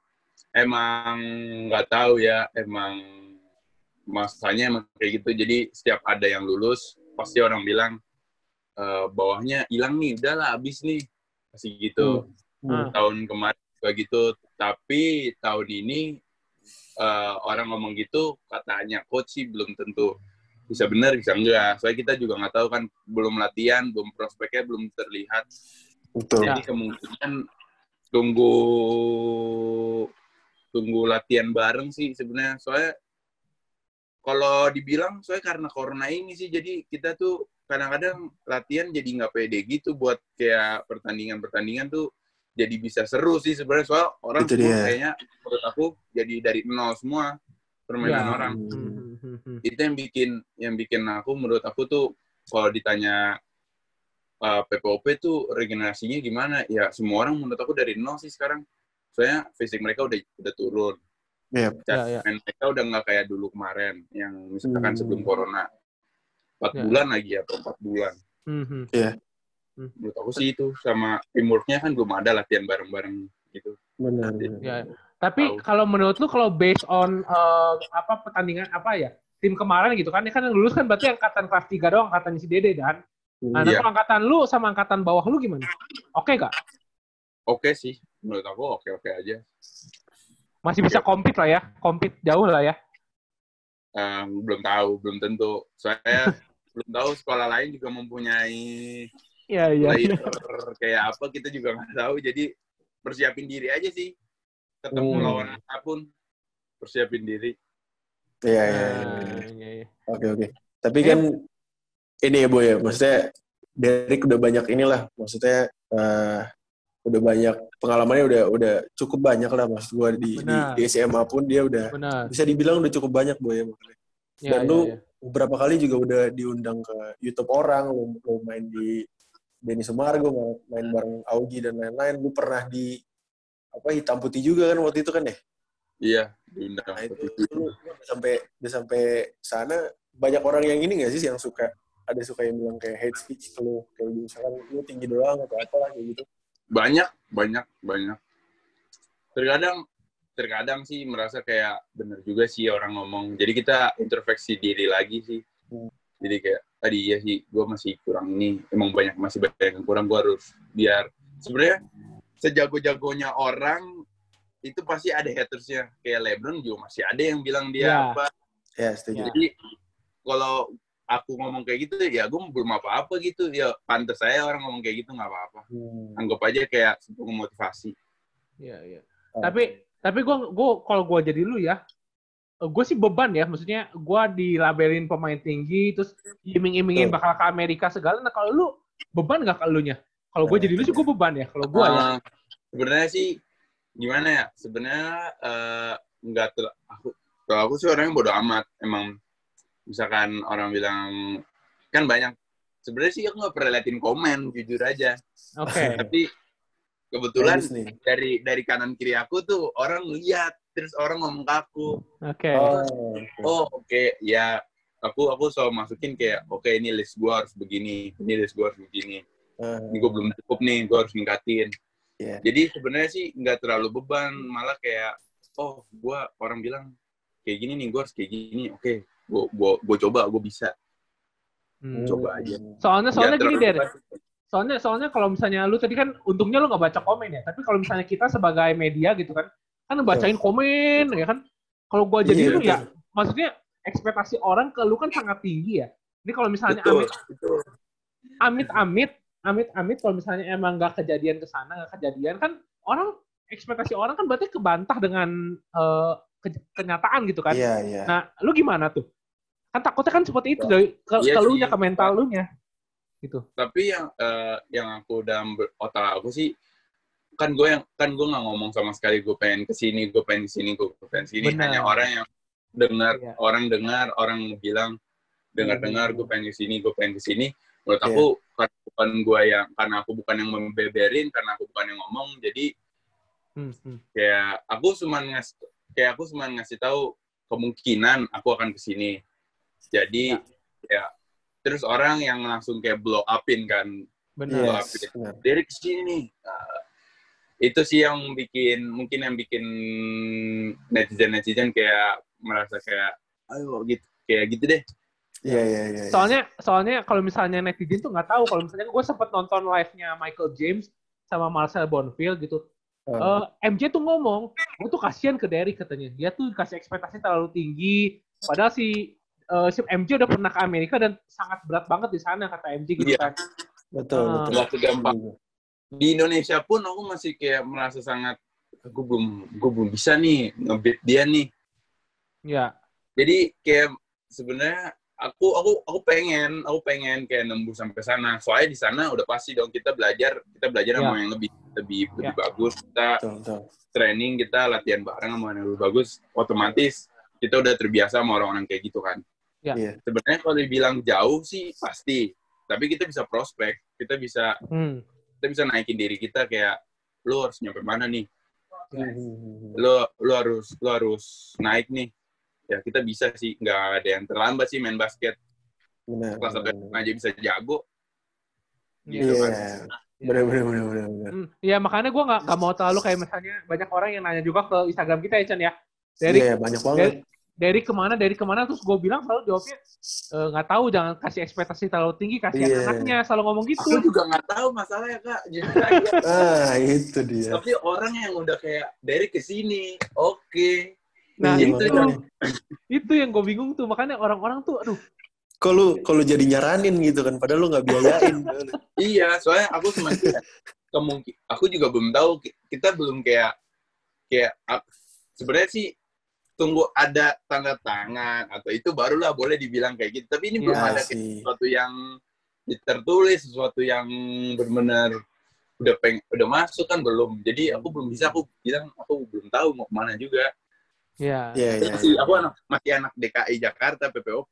emang nggak tahu ya emang masanya emang kayak gitu. Jadi setiap ada yang lulus pasti orang bilang "Eh, bawahnya hilang nih udahlah habis nih. Masih gitu. Hmm. tahun kemarin juga gitu. Tapi tahun ini eh, orang ngomong gitu katanya coach sih belum tentu bisa benar bisa enggak. Soalnya kita juga nggak tahu kan belum latihan belum prospeknya belum terlihat. Betul. Jadi kemungkinan tunggu tunggu latihan bareng sih sebenarnya soalnya kalau dibilang soalnya karena corona ini sih jadi kita tuh kadang-kadang latihan jadi nggak pede gitu buat kayak pertandingan-pertandingan tuh jadi bisa seru sih sebenarnya soal orang Itu semua dia. kayaknya menurut aku jadi dari nol semua permainan Ya. orang hmm. itu yang bikin yang bikin aku menurut aku tuh kalau ditanya uh, PPOP tuh regenerasinya gimana ya semua orang menurut aku dari nol sih sekarang soalnya fisik mereka udah udah turun Iya. Ya, ya. main mereka udah nggak kayak dulu kemarin yang misalkan Hmm. sebelum corona empat Ya. bulan lagi atau empat bulan Hmm, hmm. menurut aku sih itu sama teamworknya kan belum ada latihan bareng-bareng gitu Benar. benar. Ya. Tapi Tahu. kalau menurut lu kalau based on eh, apa pertandingan apa ya? Tim kemarin gitu kan, ini kan yang lulus kan berarti angkatan kelas 3 doang, angkatan si Dede kan. Nah, kalau angkatan lu sama angkatan bawah lu gimana? Oke gak? Oke sih menurut aku oke oke aja Masih bisa compete lah ya, compete jauh lah ya. Em, belum tahu belum tentu soalnya belum tahu sekolah lain juga mempunyai Iya, iya. player kayak apa kita juga nggak tahu jadi persiapin diri aja sih ketemu Hmm. lawan apa pun persiapin diri Iya, iya, iya. Nah, iya, iya. Oke, oke. Tapi kan ini ya, Boy ya. Maksudnya Derek udah banyak inilah. Maksudnya eh, udah banyak pengalamannya udah udah cukup banyak lah maksud gua di, di, Benar. di SMA pun dia udah Benar. bisa dibilang udah cukup banyak Boy ya. makanya. Iya, Dan iya, lu iya. beberapa kali juga udah diundang ke YouTube orang, lu, lu main di Denny Sumargo, main- main bareng Augie dan lain-lain. Lu pernah di apa hitam putih juga kan waktu itu kan ya? iya diundang Nah itu lu udah sampai udah sampai sana banyak orang yang ini gak sih yang suka ada suka yang bilang kayak hate speech ke lu kayak gitu, misalkan lu tinggi doang atau apalah kayak gitu. Banyak banyak banyak terkadang terkadang sih merasa kayak bener juga sih orang ngomong jadi kita introspeksi diri lagi sih jadi kayak tadi ya sih gue masih kurang ini emang banyak masih banyak yang kurang gue harus biar sebenarnya sejago-jagonya orang itu pasti ada hatersnya kayak Lebron juga masih ada yang bilang dia Ya. apa Ya setuju. Ya. jadi kalau aku ngomong kayak gitu ya gue belum apa-apa gitu ya pantas saya orang ngomong kayak gitu nggak apa-apa Hmm. anggap aja kayak sebuah motivasi Iya, iya. Oh. Tapi tapi gua gua kalau gua jadi lu ya, gue sih beban ya, maksudnya gue dilabelin pemain tinggi, terus iming-imingin bakal ke Amerika segala. Nah kalau lu beban nggak ke elunya? Kalau gue jadi lu sih gue beban ya. Kalau gue ya. Eh, sebenarnya sih gimana ya? Sebenarnya eh, nggak ter aku kalau aku sih orangnya bodo amat. Emang misalkan orang bilang kan banyak. Sebenarnya sih aku nggak pernah liatin komen, jujur aja. Oke. Tapi kebetulan Bagus nih. dari dari kanan kiri aku tuh orang lihat terus orang ngomong ke aku. Oke. Oh, Oh oke ya aku aku selalu masukin kayak oke ini list gua harus begini, ini list gua harus begini. eh, Ini gua belum cukup nih, gua harus ningkatin. Iya. Jadi sebenarnya sih nggak terlalu beban, malah kayak oh gua orang bilang kayak gini nih, gua harus kayak gini. Oke, gua gua gua coba, gua bisa. Hmm. coba aja. Soalnya soalnya gini Der, soalnya soalnya kalau misalnya lu tadi kan untungnya lu nggak baca komen ya, tapi kalau misalnya kita sebagai media gitu kan, kan bacain komen ya kan. Kalau gua jadi Iya, lu betul. ya, maksudnya ekspektasi orang ke lu kan sangat tinggi ya. Ini kalau misalnya Betul, amit betul. amit amit amit amit kalau misalnya emang nggak kejadian ke sana nggak kejadian kan orang ekspektasi orang kan berarti kebantah dengan ke- kenyataan gitu kan. Iya, iya. Nah, lu gimana tuh? Kan takutnya kan seperti itu dari ke, Iya ke lu nya ke mental lu nya. Gitu. Tapi yang eh, yang aku dalam otak aku sih kan gue yang kan gue nggak ngomong sama sekali gue pengen ke sini, gue pengen ke sini, gue pengen ke sini. Benar. Hanya orang yang dengar, Iya. orang dengar, orang bilang dengar-dengar gue pengen ke sini, gue pengen ke sini. Menurut Iya. aku karena bukan gue yang karena aku bukan yang membeberin, karena aku bukan yang ngomong, jadi Hmm, hmm. kayak aku cuma ngasih kayak aku cuma ngasih tahu kemungkinan aku akan ke sini. Jadi ya. terus orang yang langsung kayak blow upin kan Benar. Yes, dari ke sini nih Nah, itu sih yang bikin mungkin yang bikin netizen netizen kayak merasa kayak ayo gitu kayak gitu deh Iya, iya, iya. iya. Soalnya soalnya kalau misalnya netizen tuh nggak tahu kalau misalnya gue sempet nonton live-nya Michael James sama Marcel Bonfield gitu. Ah. Eh, MJ tuh ngomong, gue tuh kasihan ke Derry katanya. Dia tuh kasih ekspektasi terlalu tinggi. Padahal si eh, si MJ udah pernah ke Amerika dan sangat berat banget di sana kata MJ gitu Iya. kan. betul, Ah. betul. segampang di Indonesia pun aku masih kayak merasa sangat gue belum gue belum bisa nih ngebit dia nih Ya. jadi kayak sebenarnya aku aku aku pengen aku pengen kayak nembus sampai sana soalnya di sana udah pasti dong kita belajar kita belajar sama Ya. yang lebih lebih lebih Ya. bagus kita Betul, betul. training kita latihan bareng sama yang lebih bagus otomatis kita udah terbiasa sama orang-orang kayak gitu kan Ya. Iya. sebenarnya kalau dibilang jauh sih pasti tapi kita bisa prospek kita bisa Hmm. kita bisa naikin diri kita kayak lu harus nyampe mana nih Hmm. lu lu harus lu harus naik nih ya kita bisa sih nggak ada yang terlambat sih main basket Benar. kelas satu aja bisa jago Iya. Gitu Iya. kan. Benar, benar, benar, benar, benar. Hmm, ya makanya gue nggak nggak mau terlalu kayak misalnya banyak orang yang nanya juga ke Instagram kita ya Chan ya. Dari Iya, banyak banget. dari, dari ke mana dari ke mana terus gue bilang selalu jawabnya "Eh, nggak tahu jangan kasih ekspektasi terlalu tinggi kasihan Iya. anaknya selalu ngomong gitu. aku juga nggak tahu masalahnya kak aja Ah, itu dia. tapi orang yang udah kayak dari ke sini oke Nah Iya, itu makanya. itu yang gue bingung tuh makanya orang-orang tuh aduh Kok lu, kok lu jadi nyaranin gitu kan, padahal lu nggak biayain. iya soalnya aku cuma kemungkin aku juga belum tahu ki- kita belum kayak kayak sebenarnya sih tunggu ada tanda tangan atau itu barulah boleh dibilang kayak gitu tapi ini belum Iya ada sih. sesuatu yang tertulis sesuatu yang benar-benar udah peng udah masuk kan belum jadi aku belum bisa aku bilang aku belum tahu mau ke mana juga ya Iya, iya. masih aku anak masih anak DKI Jakarta PPOP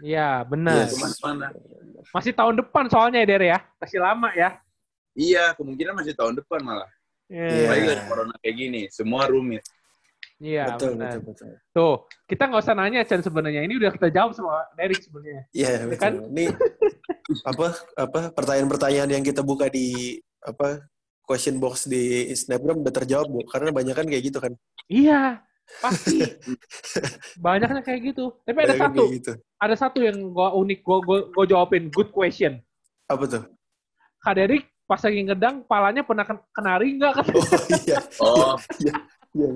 ya benar Yes. ke mana-mana masih tahun depan soalnya ya Der ya masih lama ya. iya kemungkinan masih tahun depan malah Iya. Iya apalagi lagi corona kayak gini semua rumit iya betul, benar. betul, betul. Tuh kita nggak usah nanya Chan sebenarnya ini udah kita jawab sama Derek sebenarnya. Iya, Ya kan? betul. Ini apa apa pertanyaan-pertanyaan yang kita buka di apa question box di Snapgram udah terjawab, Bu. Karena banyak kan kayak gitu kan. Iya pasti banyaknya kayak gitu. Tapi ada Banyak kan satu gitu. ada satu yang gua unik gua gua, gua jawabin good question. Apa tuh? Kak Derek pas lagi ngedang palanya pernah ken- kena ring nggak kan? Oh iya. oh Iya, iya.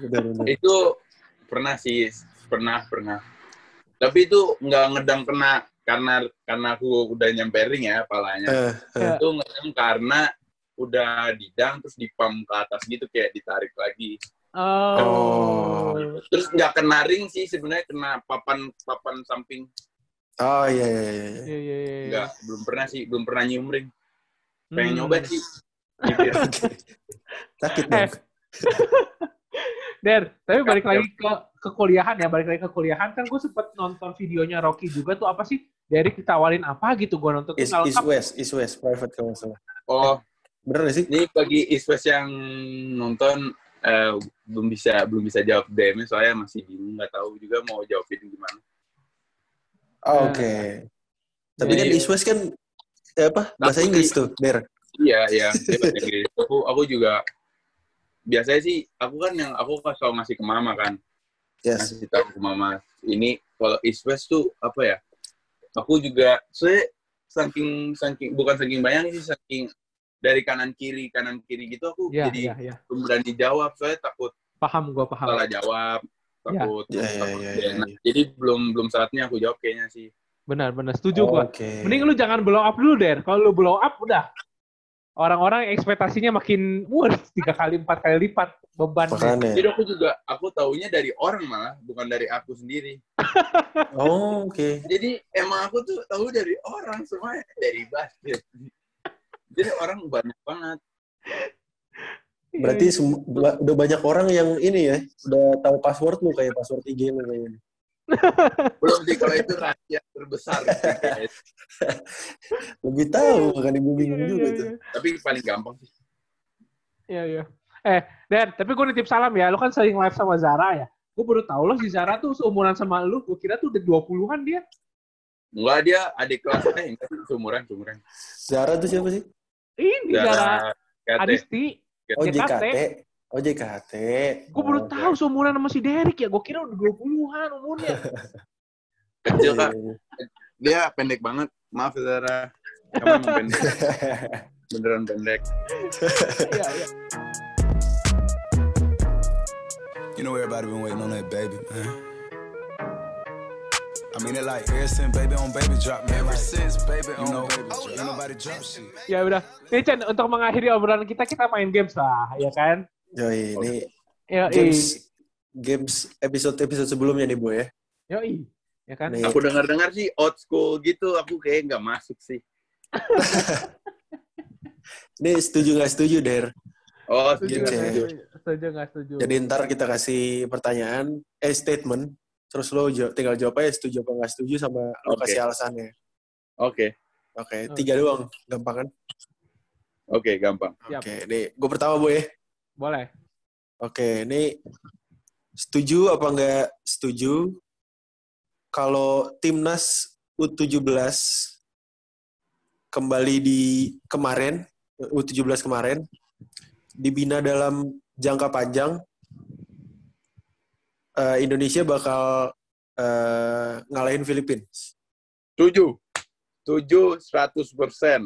Benar. itu pernah sih pernah pernah tapi itu nggak ngedang kena karena karena aku udah nyampe ring ya palanya Eh, eh. itu ngedang karena udah didang terus dipam ke atas gitu kayak ditarik lagi Oh. Terus nggak kena ring sih sebenarnya kena papan papan samping. Oh iya iya iya. iya. Iya, iya, iya. Enggak, belum pernah sih, belum pernah nyium ring. Pengen Hmm. nyoba sih. Sakit Eh. Der, tapi balik lagi ke ke kuliahan ya, balik lagi ke kuliahan kan gue sempet nonton videonya Rocky juga tuh apa sih? Derek ditawarin apa gitu gue nonton East, East. West, East West, private kalau nggak salah. Oh, Bener gak sih? ini bagi East West yang nonton eh, belum bisa belum bisa jawab DM soalnya masih bingung nggak tahu juga mau jawabin gimana. Oh, Oke. Tapi kan Jadi- East West kan eh, apa? Bahasa Inggris tuh, Der. Iya, iya. Dia bahasa Inggris. Aku, aku juga biasanya sih aku kan yang aku kan selalu ngasih ke mama kan. Yes. Ngasih tahu ke mama. Ini kalau East West tuh apa ya? Aku juga saya saking saking bukan saking banyak sih saking dari kanan kiri kanan kiri gitu aku Iya, jadi iya, iya. belum berani jawab soalnya takut Paham gue paham. salah jawab takut, Iya, takut enak. iya. jadi belum belum saatnya aku jawab kayaknya sih Benar, benar. Setuju Oh, gue. Oke. Mending lu jangan blow up dulu, Der. Kalau lu blow up, udah. Orang-orang ekspektasinya makin, wah, tiga kali, empat kali lipat bebannya. Makanya. jadi aku juga aku taunya dari orang malah bukan dari aku sendiri Oh, oke. jadi emang aku tuh tahu dari orang semua dari basket jadi orang banyak banget Berarti udah banyak orang yang ini ya, udah tahu password lu kayak password IG lu kayaknya. Belum sih kalau itu rahasia terbesar. Lebih tahu kan ibu Iya, bingung iya, juga iya. tuh. tapi paling gampang sih Iya, iya. Eh, Dan, tapi gue nitip salam ya. Lu kan sering live sama Zara ya. Gue baru tahu loh si Zara tuh seumuran sama lu. Gue kira tuh udah 20-an dia. enggak dia adik kelas enggak sih seumuran seumuran Zara tuh siapa sih? Ini Zara Zara. Adisti. Oh, JKT. Oh, JKT. Gue baru Oh, oke. tahu seumuran sama si Derek ya. Gue kira udah 20-an umurnya. kecil kak Iya, iya. dia pendek banget maaf ya, Zara kamu emang pendek beneran pendek Iya, iya. You know everybody been waiting on that baby, man. I mean it like ever since baby on baby drop, man. Ever since baby on know, baby drop. Ain't nobody drop shit. Ya udah. Nih Chan, untuk mengakhiri obrolan kita, kita main games lah, ya kan? Yoi, ini Yoi. games games episode-episode sebelumnya nih, Bu ya. Yoi. Ya kan? Nih. aku dengar dengar sih old school gitu aku kayak nggak masuk sih Ini setuju nggak setuju, Der? oh Setuju nggak ya. setuju? Setuju nggak setuju? Jadi ntar kita kasih pertanyaan, eh statement, terus lo tinggal jawab aja setuju apa nggak setuju sama lo Oke. kasih alasannya. oke Oke, tiga doang, gampang kan? oke gampang Siap. Oke, nih gue pertama bu ya. Boleh. Oke, ini setuju apa nggak setuju kalau timnas U17 kembali di kemarin U17 kemarin dibina dalam jangka panjang eh, Indonesia bakal eh, ngalahin Filipina. tujuh tujuh seratus persen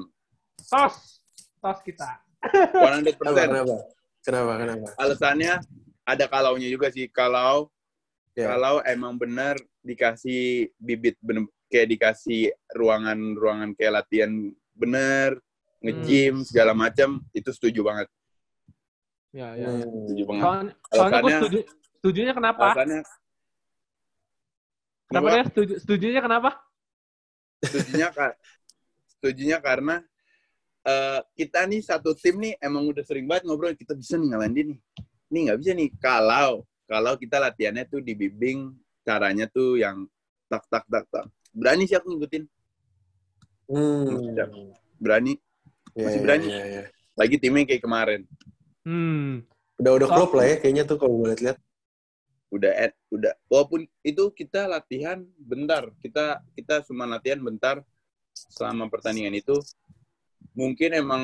Tos. Tos kita. one hundred Kenapa? persen Kenapa? Kenapa? Alasannya ada kalaunya juga sih kalau Ya. kalau emang benar dikasih bibit bener, kayak dikasih ruangan-ruangan kayak latihan bener nge-gym segala macam itu setuju banget Ya, ya. Hmm. setuju banget Soalnya, soalnya gue setuju. Setujunya kenapa? alasannya Kenapa Kenapa? dia setuju? Setujunya kenapa? setujunya setujunya karena eh, kita nih satu tim nih emang udah sering banget ngobrol kita bisa nih ngalahin dia nih nih nggak bisa nih kalau kalau kita latihannya tuh dibimbing caranya tuh yang tak tak tak tak berani sih aku ngikutin Hmm. berani Ya, Masih ya, berani. ya, ya. lagi timnya kayak kemarin Hmm. Udah udah klop lah ya kayaknya tuh kalau gue lihat-lihat. udah ed, udah walaupun itu kita latihan bentar kita kita cuma latihan bentar selama pertandingan itu mungkin emang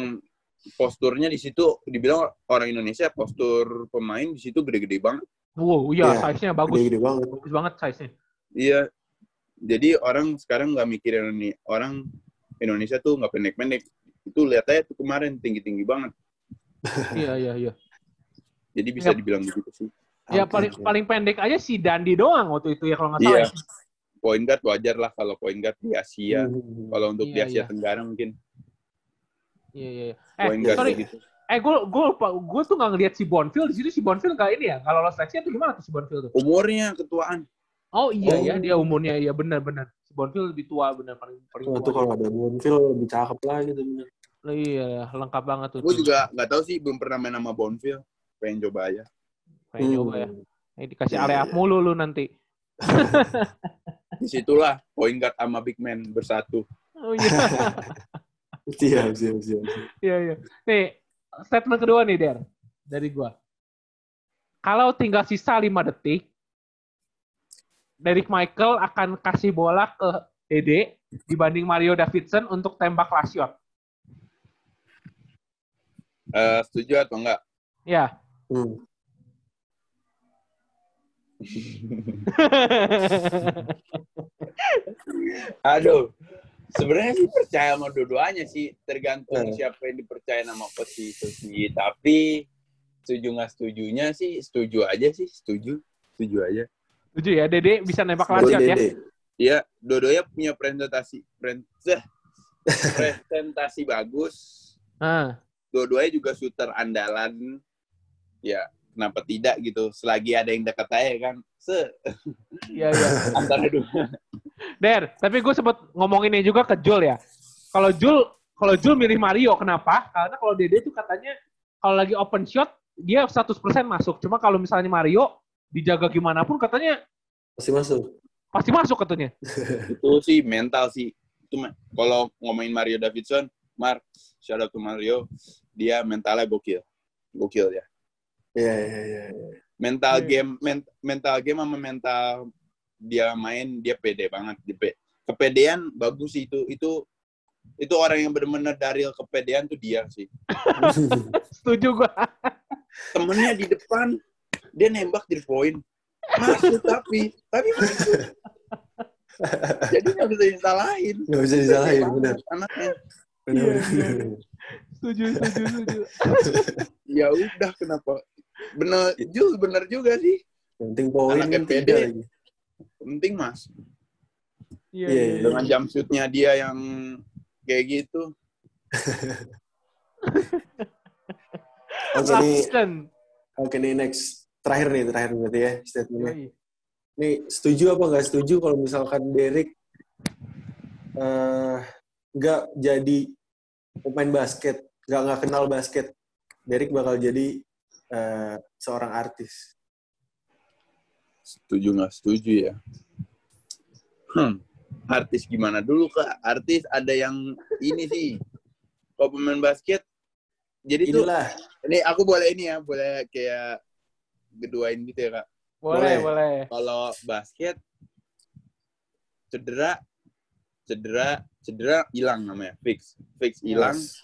posturnya di situ dibilang orang Indonesia postur pemain di situ gede-gede banget Wow, iya, Iya. size-nya bagus. Gede-gede banget. Bagus banget size-nya. iya jadi orang sekarang nggak mikirin ini orang Indonesia tuh nggak pendek-pendek itu lihat aja tuh kemarin tinggi-tinggi banget iya, iya, iya. jadi bisa Yap. dibilang begitu sih Ya Oke, paling paling pendek aja si Dandi doang waktu itu ya kalau nggak salah. iya point guard wajar lah kalau point guard di Asia Hmm. kalau untuk di Iya, Asia iya. Tenggara mungkin Iya, iya, iya. Eh, guard sorry. gitu Eh, gue gue lupa, gue tuh nggak ngeliat si Bonfil di situ si Bonfil nggak ini ya? Kalau lolos seleksi atau gimana tuh si Bonfil tuh? Umurnya ketuaan. Oh iya Oh. ya, dia umurnya iya benar-benar. Si Bonfil lebih tua benar paling paling Wah, tua. tuh kalau ada Bonfil lebih cakep lah gitu bener. Iya, lengkap banget tuh. Gue juga nggak tahu sih, belum pernah main sama Bonfil. Pengen coba aja. Pengen Hmm. nyoba ya. Eh, dikasih Iya, area iya. mulu lu nanti. Di situlah point guard sama big man bersatu. Oh iya. Siap, siap, siap. Iya, iya. Nih, statement kedua nih, Der. Dari gua. Kalau tinggal sisa 5 detik, Derek Michael akan kasih bola ke Dede dibanding Mario Davidson untuk tembak last shot. Eh, setuju atau enggak? Ya. Hmm. Aduh. Sebenarnya sih percaya sama dua-duanya sih, tergantung Hmm. siapa yang dipercaya nama coach itu sih. Tapi setuju nggak setujunya sih, setuju aja sih, setuju, setuju aja. Setuju ya, Dede bisa nembak last shot ya. Iya, dua-duanya punya presentasi presentasi bagus. Ah, Dua-duanya juga shooter andalan. Ya, kenapa tidak gitu? Selagi ada yang dekat aja kan. Se iya iya. antara dua. Der, tapi gue sempet ngomonginnya juga ke Jul ya. Kalau Jul, kalau Jul milih Mario, kenapa? Karena kalau Dede tuh katanya kalau lagi open shot dia 100% masuk. Cuma kalau misalnya Mario dijaga gimana pun katanya Masih masuk. pasti masuk katanya. itu sih mental sih. Itu kalau ngomongin Mario Davidson, Mark, shout out to Mario, dia mentalnya gokil. Gokil ya. Iya, iya, iya. Mental Iya. game men- mental game sama mental dia main dia pede banget. Dia pe- kepedean bagus sih itu. Itu itu orang yang benar-benar dari kepedean tuh dia sih. Setuju gue. Temennya di depan dia nembak di point. Masuk tapi tapi masuk. Jadi nggak bisa disalahin. Nggak bisa disalahin, benar. Anaknya. Benar, Iya, benar. iya. Setuju, setuju, setuju. ya udah kenapa bener Jul bener juga sih Yang penting poin kan pede. lagi. Penting mas Iya, Iya, iya, iya. dengan jump shootnya dia yang kayak gitu Oke nih, oke nih next. Terakhir nih, terakhir berarti ya statementnya. Yoi. Nih, setuju apa nggak setuju kalau misalkan Derek eh, nggak jadi pemain basket, nggak nggak kenal basket, Derek bakal jadi eh, seorang artis. Setuju nggak setuju ya hmm artis gimana dulu kak artis ada yang ini sih kalau pemain basket jadi tuh Inilah, ini aku boleh ini ya boleh kayak geduain gitu ya kak Boleh, Boleh. boleh. kalau basket cedera cedera cedera hilang namanya fix fix hilang Yes.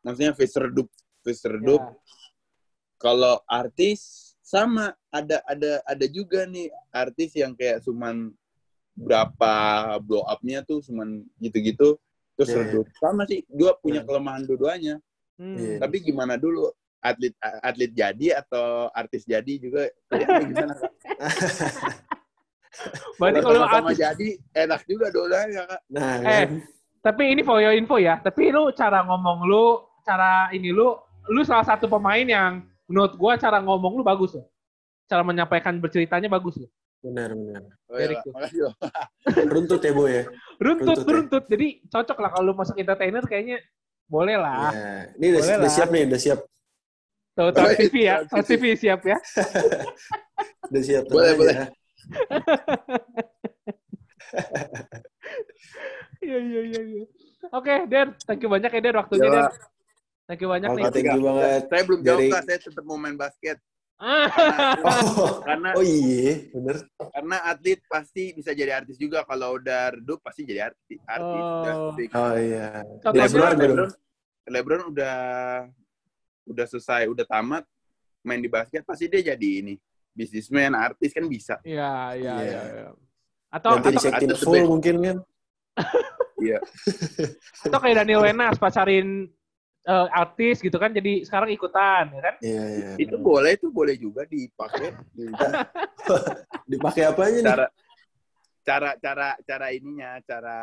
maksudnya fix redup fix redup Ya. kalau artis sama ada ada ada juga nih artis yang kayak cuman berapa blow up-nya tuh cuman gitu-gitu terus Iya, redup sama sih dua punya Iya. kelemahan dua-duanya Hmm. Iya. tapi gimana dulu atlet atlet jadi atau artis jadi juga gimana Kak? Berarti Kalau sama-sama artis, jadi enak juga dua-duanya kak nah Eh, kan? tapi ini for your info ya. Tapi lu cara ngomong lu, cara ini lu, lu salah satu pemain yang menurut gua cara ngomong lu bagus loh. Cara menyampaikan berceritanya bagus loh. benar benar. oh, iya, Derek Runtut ya boy ya. Runtut, Runtut ya. Jadi cocok lah kalau lu masuk entertainer kayaknya boleh lah. Iya. Ini udah, Boleh udah lah. siap nih, udah siap, Trans Boleh, TV ya. Trans TV siap ya. udah siap. Boleh, aja. boleh. Iya, iya, iya. iya. Oke, Der. Thank you banyak ya, Der. Waktunya, Iya, Der. Thank you banyak Oke, nih. thank you banget. saya belum jawab Dari- kak saya tetap mau main basket Ah, Oh, karena oh iya, bener. karena atlet pasti bisa jadi artis juga kalau udah redup pasti jadi artis artis Oh. Oh iya. Lebron belum? LeBron, LeBron udah udah selesai udah tamat main di basket pasti dia jadi ini bisnismen artis kan bisa Iya, iya, Iya. iya. iya. Atau, Yang tadi atau, atau full mungkin kan? iya atau kayak Daniel Wenas pacarin eh, artis gitu kan, jadi sekarang ikutan, ya kan? Iya, iya. itu boleh itu boleh juga dipakai Dipakai apa aja nih? cara cara cara cara ininya cara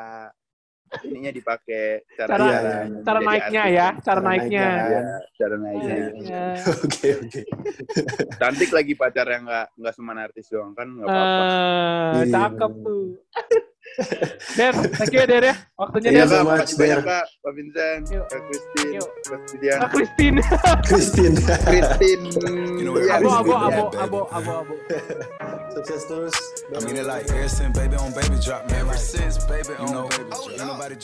ininya dipakai cara Cara- jalan cara naiknya artis. ya, cara Cara naiknya. naiknya. Iya, cara naiknya. Naiknya. Oke oke. Cantik lagi pacar yang nggak nggak cuma artis doang kan nggak apa-apa. Iya, cakep tuh. Der, thank you ya, Der ya. Waktunya Iya, Der. much, makasih banyak kak, Pak Vincent. Kak Christine. Kak Christian, Kak Christine. Christine. Christine, Abo, abo, abo, abo, abo, abo. Sukses terus. I mean it like ever since baby on baby drop, man. Ever since baby on baby drop, nobody.